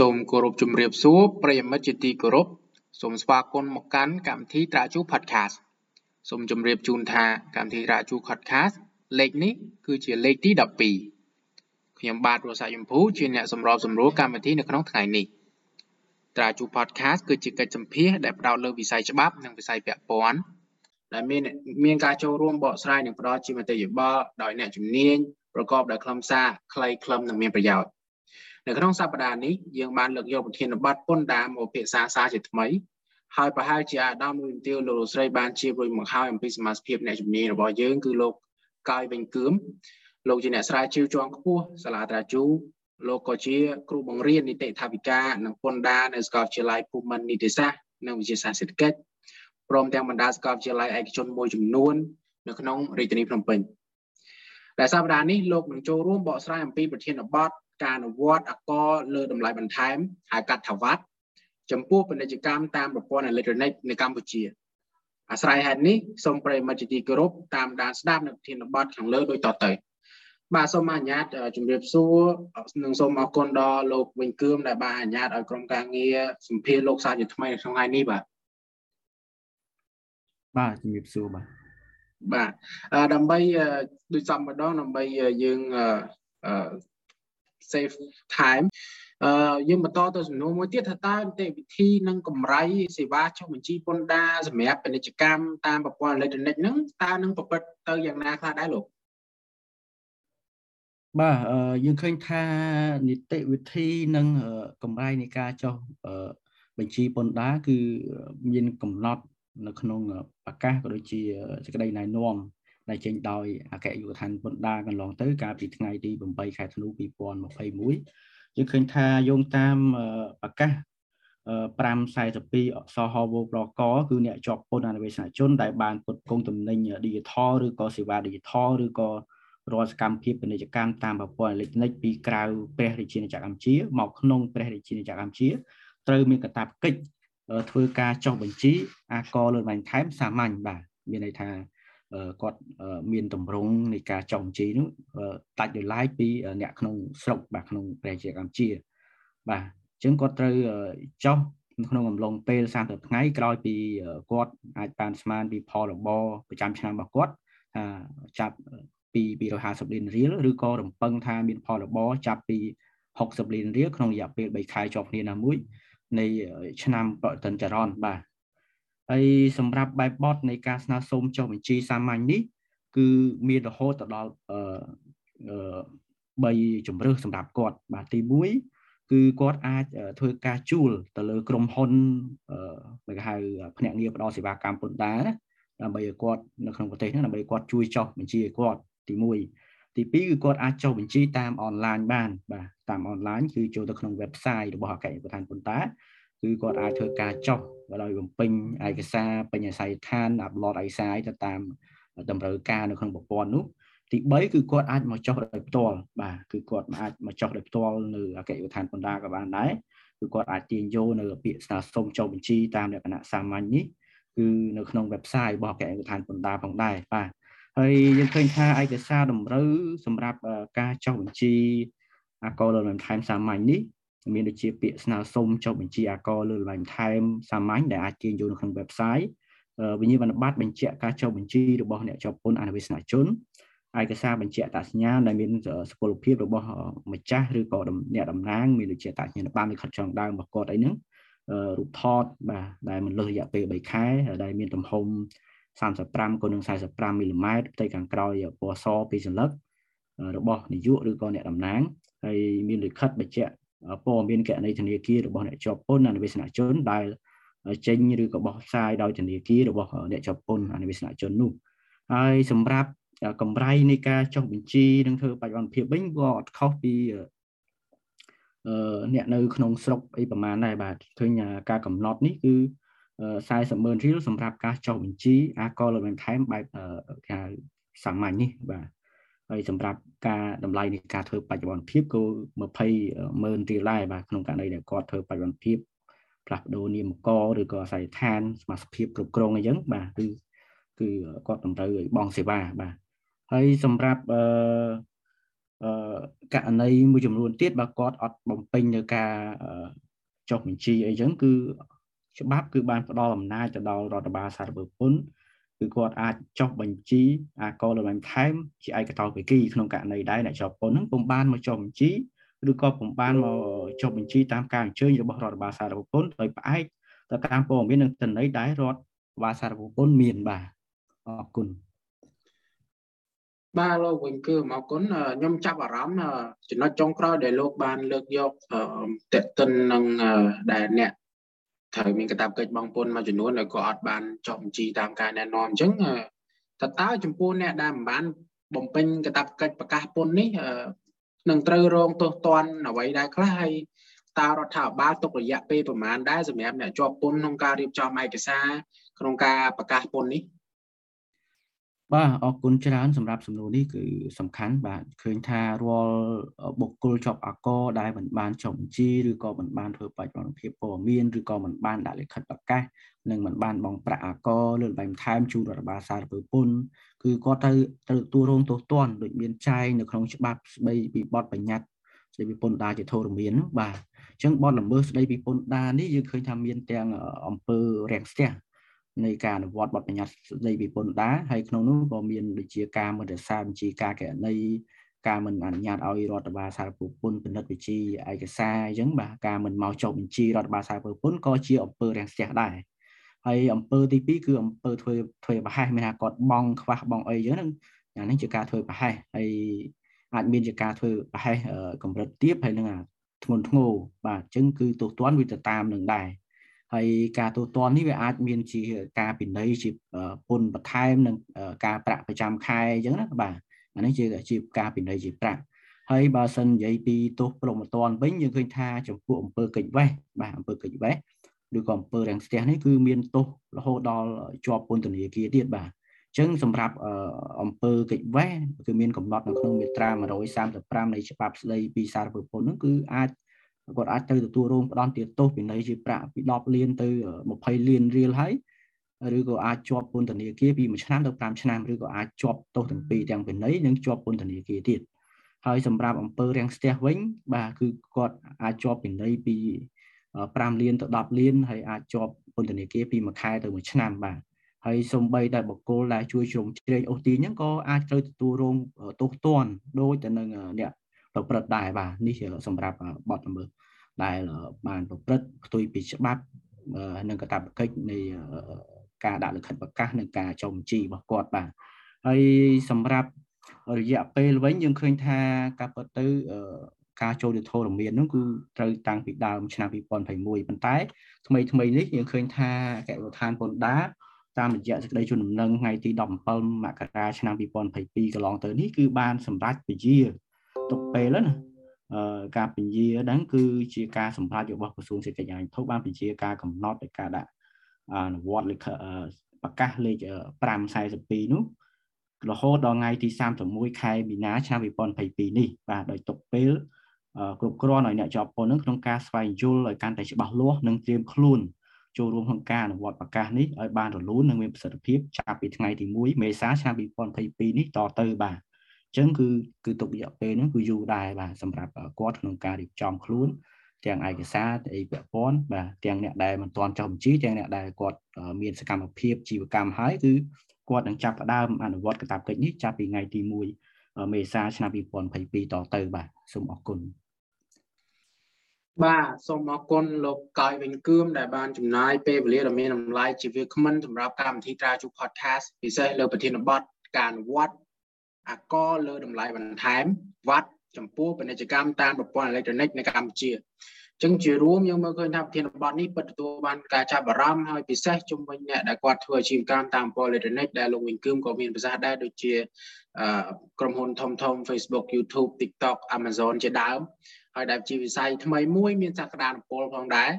សូមគោរពជំរាបសួរប្រិយមិត្តជាទីគោរពសូមស្វាគមន៍មកកាន់កម្មវិធីត្រាជូ Podcast សូមជម្រាបជូនថាកម្មវិធីត្រាជូ Podcast លេខនេះគឺជាលេខទី12ខ្ញុំបាទរស់សាយមភូជាអ្នកសម្របសម្រួលកម្មវិធីនៅក្នុងថ្ងៃនេះត្រាជូ Podcast គឺជាកិច្ចសម្ភាសដែលផ្ដោតលើវិស័យច្បាប់និងវិស័យពាក់ព័ន្ធដែលមានមានការចូលរួមបកស្រាយនិងផ្ដល់ជាមតិយោបល់ដោយអ្នកជំនាញប្រកបដោយខ្លឹមសារខ្លីខ្លឹមនិងមានប្រយោជន៍ នៅក្នុងសប្តាហ៍នេះយើងបានលើកយកប្រធានបទពន្ធដារមកពិភាក្សាសារជាថ្មីហើយប្រហែលជាអាដាមមួយទាវលោកស្រីបានជារួចមកហើយអំពីសមាជិកអ្នកជំនាញរបស់យើងគឺលោកកៅវិញគឿមលោកជាអ្នកស្រាវជ្រាវជាន់ខ្ពស់សាលាត្រាជូលោកក៏ជាគ្រូបង្រៀននីតិថាវិការនិងពន្ធដារនៅសាកលវិទ្យាល័យភូមិន្ទនីតិសាស្ត្រនិងវិទ្យាសាស្ត្រសេដ្ឋកិច្ចព្រមទាំងបណ្ដាសាកលវិទ្យាល័យឯកជនមួយចំនួននៅក្នុងរាជធានីភ្នំពេញដែលសប្តាហ៍នេះលោកនឹងចូលរួមបកស្រាយអំពីប្រធានបទ ការអនុវត្តអកលើតម្លៃបន្ថែមហៅកាត់ថាវត្តចំពោះពាណិជ្ជកម្មតាមប្រព័ន្ធអេឡិចត្រូនិកនៅកម្ពុជាអាស្រ័យហេតុនេះសូមប្រិយមិត្តជាទីគោរពតាមដានស្ដាប់នៅប្រធានបទខាងលើដូចតទៅបាទសូមអនុញ្ញាតជម្រាបសួរនិងសូមអរគុណដល់លោកវិញគឿមដែលបានអនុញ្ញាតឲ្យក្រុមការងារសម្ភារលោកសាជាថ្មីនៅក្នុងថ្ងៃនេះបាទបាទជំរាបសួរបាទបាទដើម្បីដូចសំម្ដងដើម្បីយើង save time អឺយើងបន្តទៅសំណួរមួយទៀតថាតើនីតិវិធីនិងកម្រៃសេវាចុះបញ្ជីពន្ធដារសម្រាប់ពាណិជ្ជកម្មតាមប្រព័ន្ធអេឡិចត្រូនិកហ្នឹងតើនឹងប្រព្រឹត្តទៅយ៉ាងណាខ្លះដែរលោកបាទយើងឃើញថានីតិវិធីនិងកម្រៃនៃការចុះបញ្ជីពន្ធដារគឺមានកំណត់នៅក្នុងប្រកាសក៏ដូចជាសេចក្តីណែនាំ ដែលចេញដោយអគ្គនាយកដ្ឋានពន្ធដារកន្លងទៅ កាលពីថ្ងៃទី8ខែធ្នូ2021យើងឃើញថាយោងតាមប្រកាស542អក្សរហវប្រកគឺអ្នកជាប់ពន្ធអនុវេសនជនដែលបានពុតគង់តំណែង digital ឬក៏សេវា digital ឬក៏រាល់សកម្មភាពពាណិជ្ជកម្មតាមប្រព័ន្ធអេឡិចត្រូនិកពីក្រៅព្រះរាជាណាចក្រកម្ពុជាមកក្នុងព្រះរាជាណាចក្រកម្ពុជាត្រូវមានកាតព្វកិច្ចធ្វើការចុះបញ្ជីអាកលើបាញ់ថែមសាមញ្ញបាទមានន័យថា គាត់មានតម្រង់នៃការចុះបញ្ជីនោះដាច់ដោយឡែកពីអ្នកក្នុងស្រុកបាទក្នុងប្រជាកម្ពុជាបាទអញ្ចឹងគាត់ត្រូវចុះក្នុងអំឡុងពេល30ថ្ងៃក្រោយពីគាត់អាចបានស្មានពីផលរបរប្រចាំឆ្នាំរបស់គាត់ថាចាប់ពី250លានរៀលឬក៏រំពឹងថាមានផលរបរចាប់ពី60លានរៀលក្នុងរយៈពេល3ខែជាប់គ្នាណាមួយនៃឆ្នាំប្រតិចរន្តបាទ ហើយសម្រាប់បែបបទនៃការស្នើសុំចុះបញ្ជីសាមញ្ញនេះគឺមានរហូតដល់អឺ3ជំរើសសម្រាប់គាត់បាទទី1គឺគាត់អាចធ្វើការជួលទៅលើក្រុមហ៊ុនអឺគេហៅភ្នាក់ងារផ្ដល់សេវាកម្មពន្ធដារណាដើម្បីឲ្យគាត់នៅក្នុងប្រទេសហ្នឹងដើម្បីគាត់ជួយចុះបញ្ជីឲ្យគាត់ទី1ទី2គឺគាត់អាចចុះបញ្ជីតាមអនឡាញបានបាទតាមអនឡាញគឺចូលទៅក្នុង website របស់អគ្គនាយកដ្ឋានពន្ធដារ គឺគាត់អាចធ្វើការចុះដោយបំពេញឯកសារពេញអាស័យដ្ឋានអាប់ឡូតឯកសារទៅតាមតម្រូវការនៅក្នុងប្រព័ន្ធនោះទី3គឺគាត់អាចមកចុះដោយផ្ទាល់បាទគឺគាត់អាចមកចុះដោយផ្ទាល់នៅអគ្គនាយកដ្ឋានបណ្ដាក៏បានដែរគឺគាត់អាចទាញយកនៅពាក្យស្នើសុំចុះបញ្ជីតាមលក្ខណៈសាមញ្ញនេះគឺនៅក្នុង website របស់អគ្គនាយកដ្ឋានបណ្ដាផងដែរបាទហើយយើងឃើញថាឯកសារតម្រូវសម្រាប់ការចុះបញ្ជីអាកលបន្ថែមសាមញ្ញនេះ មានដូចជាពាក្យស្នើសុំចុះបញ្ជីអាករលើបន្ថែមសាមញ្ញដែលអាចទាញយកនៅក្នុង website វិញ្ញាបនបត្របញ្ជាក់ការចុះបញ្ជីរបស់អ្នកជាប់ពន្ធអនុវេសនជនឯកសារបញ្ជាក់អត្តសញ្ញាណដែលមានសុពលភាពរបស់ម្ចាស់ឬក៏អ្នកតំណាងមានដូចជាអត្តសញ្ញាណប័ណ្ណឬខិតចងដើមរបស់គាត់អីហ្នឹងរូបថតបាទដែលមិនលើសរយៈពេល3ខែដែលមានទំហំ35គុណនឹង45មីលីម៉ែត្រផ្ទៃខាងក្រោយពណ៌សពីសន្លឹករបស់នាយកឬក៏អ្នកតំណាងហើយមានលិខិតបញ្ជាក់ ព័ត៌មានគណនីធនាគាររបស់អ្នកជាប់ពន្ធអនុវេសនជនដែលចេញឬក៏បោះផ្សាយដោយធនាគាររបស់អ្នកជាប់ពន្ធអនុវេសនជននោះហើយសម្រាប់កម្រៃនៃការចុះបញ្ជីនិងធ្វើបច្ចុប្បន្នភាពវិញក៏អត់ខុសពីអឺអ្នកនៅក្នុងស្រុកអីប្រហែលដែរបាទឃើញការកំណត់នេះគឺ40ម៉ឺនរៀលសម្រាប់ការចុះបញ្ជីអាកលបន្ថែមបែបគេហៅសាមញ្ញនេះបាទ ហើយសម្រាប់ការតម្លៃនៃការធ្វើបច្ចុប្បន្នភាពគឺ20ម៉ឺនរៀលដែរបាទក្នុងករណីដែលគាត់ធ្វើបច្ចុប្បន្នភាពផ្លាស់ប្ដូរនាមកឬក៏អាស័យដ្ឋានសមាជិកគ្រប់គ្រងអីចឹងបាទគឺគឺគាត់តម្រូវឲ្យបង់សេវាបាទហើយសម្រាប់អឺអឺករណីមួយចំនួនទៀតបើគាត់អត់បំពេញនៅការចុះបញ្ជីអីចឹងគឺច្បាប់គឺបានផ្ដល់អំណាចទៅដល់រដ្ឋបាលសារពើពន្ធ គឺគាត់អាចចុះបញ្ជីអាកលលំថែមជាឯកតោភាគីក្នុងករណីដែរអ្នកជាប់ពន្ធហ្នឹងពុំបានមកចុះបញ្ជីឬក៏ពុំបានមកចុះបញ្ជីតាមការអញ្ជើញរបស់រដ្ឋបាលសារពន្ធដោយផ្អែកទៅតាមព័ត៌មាននិងទិន្នន័យដែលរដ្ឋបាលសារពន្ធមានបាទអរគុណបាទលោកវិញគឺអរគុណខ្ញុំចាប់អារម្មណ៍ចំណុចចុងក្រោយដែលលោកបានលើកយកតេតិននឹងដែលអ្នក ត្រូវមានកាតព្វកិច្ចបងពុនមួយចំនួនដែលក៏អត់បានចុះបញ្ជីតាមការណែនាំអញ្ចឹងតើតើចំពោះអ្នកដែលមិនបានបំពេញកាតព្វកិច្ចប្រកាសពុននេះនឹងត្រូវរងទោសទណ្ឌអ្វីដែរខ្លះហើយតើរដ្ឋាភិបាលទុករយៈពេលប្រមាណដែរសម្រាប់អ្នកជាប់ពន្ធក្នុងការរៀបចំឯកសារក្នុងការប្រកាសពន្ធនេះ បាទអរគុណច្រើនសម្រាប់សំណួរនេះគឺសំខាន់បាទឃើញថារាល់បុគ្គលជាប់អាករដែលមិនបានចុះបញ្ជីឬក៏មិនបានធ្វើបច្ចុប្បន្នភាពព័ត៌មានឬក៏មិនបានដាក់លិខិតប្រកាសនិងមិនបានបង់ប្រាក់អាករលើបែបថែមជូនរដ្ឋបាលសារពើពន្ធគឺគាត់ត្រូវត្រូវទូរងទោសទណ្ឌដូចមានចែងនៅក្នុងច្បាប់ស្ដីពីបទបញ្ញត្តិស្ដីពីពន្ធដារជាធរមានបាទអញ្ចឹងបទល្មើសស្ដីពីពន្ធដារនេះយើងឃើញថាមានទាំងអំពើរាំងស្ទះ នៃការអនុវត្តបទបញ្ញត្តិស្ដីពីពន្ធដារហើយក្នុងនោះក៏មានដូចជាការមិនរក្សាបញ្ជីការកណីការមិនអនុញ្ញាតឲ្យរដ្ឋបាលសារពើពន្ធពិនិត្យវិជីឯកសារអញ្ចឹងបាទការមិនមកចុះបញ្ជីរដ្ឋបាលសារពើពន្ធក៏ជាអំពើរាំងស្ទះដែរហើយអំពើទី2គឺអំពើធ្វើធ្វើប្រហែសមានថាគាត់បងខ្វះបងអីអញ្ចឹងយ៉ាងនេះជាការធ្វើប្រហែសហើយអាចមានជាការធ្វើប្រហែសកម្រិតទាបហើយនឹងធ្ងន់ធ្ងរបាទអញ្ចឹងគឺទោសទណ្ឌវាទៅតាមនឹងដែរ ហើយការទូទាត់នេះវាអាចមានជាការពិន័យជាពន្ធបន្ថែមនិងការប្រាក់ប្រចាំខែអញ្ចឹងណាបាទអានេះជាជាការពិន័យជាប្រាក់ហើយបើសិននិយាយពីទោសប្រមត្តនវិញយើងឃើញថាចំពោះអង្គើកិច្ចវេះបាទអង្គើកិច្ចវេះឬក៏អង្គើរាំងស្ទះនេះគឺមានទោសរហូតដល់ជាប់ពន្ធនាគារទៀតបាទអញ្ចឹងសម្រាប់អង្គើកិច្ចវេះគឺមានកំណត់នៅក្នុងមាត្រា135នៃច្បាប់ស្តីពីសារពើពន្ធនោះគឺអាច គាត់អាចត្រូវទទួលរងផ្ដន់ទាទោសពិន័យជាប្រាក់ពី10លានទៅ20លានរៀលហើយឬក៏អាចជាប់ពន្ធនាគារពី1ឆ្នាំទៅ5ឆ្នាំឬក៏អាចជាប់ទោសទាំងពីរទាំងពិន័យនិងជាប់ពន្ធនាគារទៀតហើយសម្រាប់អង្គើរាំងស្ទះវិញបាទគឺគាត់អាចជាប់ពិន័យពី5លានទៅ10លានហើយអាចជាប់ពន្ធនាគារពី1ខែទៅ1ឆ្នាំបាទហើយសំបីតែបកគលដែលជួយជ្រោមជ្រែងអូសទាញហ្នឹងក៏អាចត្រូវទទួលរងទោសទណ្ឌដោយទៅនឹងអ្នក ប្រព្រឹត្តដែរបាទនេះសម្រាប់បទល្មើសដែលបានប្រព្រឹត្តផ្ទុយពីច្បាប់និងកាតព្វកិច្ចនៃការដាក់លិខិតប្រកាសនិងការចុះបញ្ជីរបស់គាត់បាទហើយសម្រាប់រយៈពេលវិញយើងឃើញថាការពិតទៅការចូលទៅធរមាននោះគឺត្រូវតាំងពីដើមឆ្នាំ2021ប៉ុន្តែថ្មីថ្មីនេះយើងឃើញថាអគ្គរដ្ឋានពន្ធដារតាមរយៈសេចក្តីជូនដំណឹងថ្ងៃទី17មករាឆ្នាំ2022កន្លងទៅនេះគឺបានសម្រេចពជា ទុកពេលណាការពញាហ្នឹងគឺជាការសម្រេចរបស់ក្រសួងសេដ្ឋកិច្ចអាញធុបានពជាការកំណត់នៃការដាក់អនុវត្តលេខប្រកាសលេខ542នោះរហូតដល់ថ្ងៃទី31ខែមីនាឆ្នាំ2022នេះបាទដោយទុកពេលគ្រប់គ្រាន់ឲ្យអ្នកជាប់ពន្ធនឹងក្នុងការស្វែងយល់ឲ្យកាន់តែច្បាស់លាស់និងត្រៀមខ្លួនចូលរួមក្នុងការអនុវត្តប្រកាសនេះឲ្យបានរលូននិងមានប្រសិទ្ធភាពចាប់ពីថ្ងៃទី1មេសាឆ្នាំ2022នេះតទៅបាទ ចឹងគឺគឺទុករយៈពេលហ្នឹងគឺយូរដែរបាទសម្រាប់គាត់ក្នុងការរៀបចំខ្លួនទាំងឯកសារអីពាក់ព័ន្ធបាទទាំងអ្នកដែលមិនទាន់ចុះបញ្ជីទាំងអ្នកដែលគាត់មានសកម្មភាពជីវកម្មហើយគឺគាត់នឹងចាប់ផ្ដើមអនុវត្តកាតព្វកិច្ចនេះចាប់ពីថ្ងៃទី1មេសាឆ្នាំ2022តទៅបាទសូមអរគុណបាទសូមអរគុណលោកកយវិញគឿមដែលបានចំណាយពេលវេលាដ៏មានតម្លៃជាវាគ្មិនសម្រាប់កម្មវិធីត្រាជូ podcast ពិសេសលើប្រធានបទការអនុវត្ត អាករលើតម្លៃបន្ថែមវត្តចំពោះពាណិជ្ជកម្មតាមប្រព័ន្ធអេឡិចត្រូនិកនៅកម្ពុជាចឹងជារួមយើងមើលឃើញថាប្រធានបទនេះពិតទទួលបានការចាប់អារម្មណ៍ហើយពិសេសជំវិញអ្នកដែលគាត់ធ្វើអាជីវកម្មតាមប្រព័ន្ធអេឡិចត្រូនិកដែលលោកវិញគឹមក៏មានប្រសាសន៍ដែរដូចជាក្រុមហ៊ុនធំធំ Facebook YouTube TikTok Amazon ជាដើមហើយដែលជាវិស័យថ្មីមួយមានសក្តានុពលផងដែរ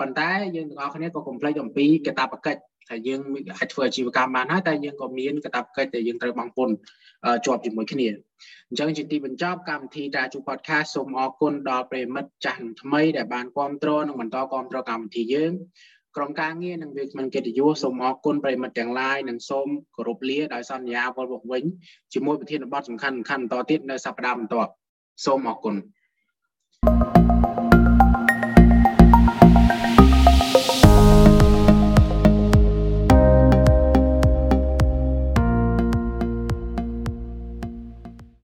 ប៉ុន្តែយើងទាំងអស់គ្នាក៏កុំភ្លេចអំពីកាតព្វកិច្ច ថាយើងអាចធ្វើអាជីវកម្មបានហើយតែយើងក៏មានកាតព្វកិច្ចដែលយើងត្រូវបង់ពន្ធជាប់ជាមួយគ្នាអញ្ចឹងជាទីបញ្ចប់កម្មវិធីតាជូ podcast សូមអរគុណដល់ប្រិមិត្តចាស់និងថ្មីដែលបានគ្រប់គ្រងនិងបន្តគ្រប់គ្រងកម្មវិធីយើងក្រុមការងារនិងវាគ្មិនកិត្តិយសសូមអរគុណប្រិមិត្តទាំងឡាយនិងសូមគោរពលាដោយសន្យាវិលមកវិញជាមួយប្រធានបទសំខាន់ៗបន្តទៀតនៅសប្តាហ៍បន្ទាប់សូមអរគុណ thank you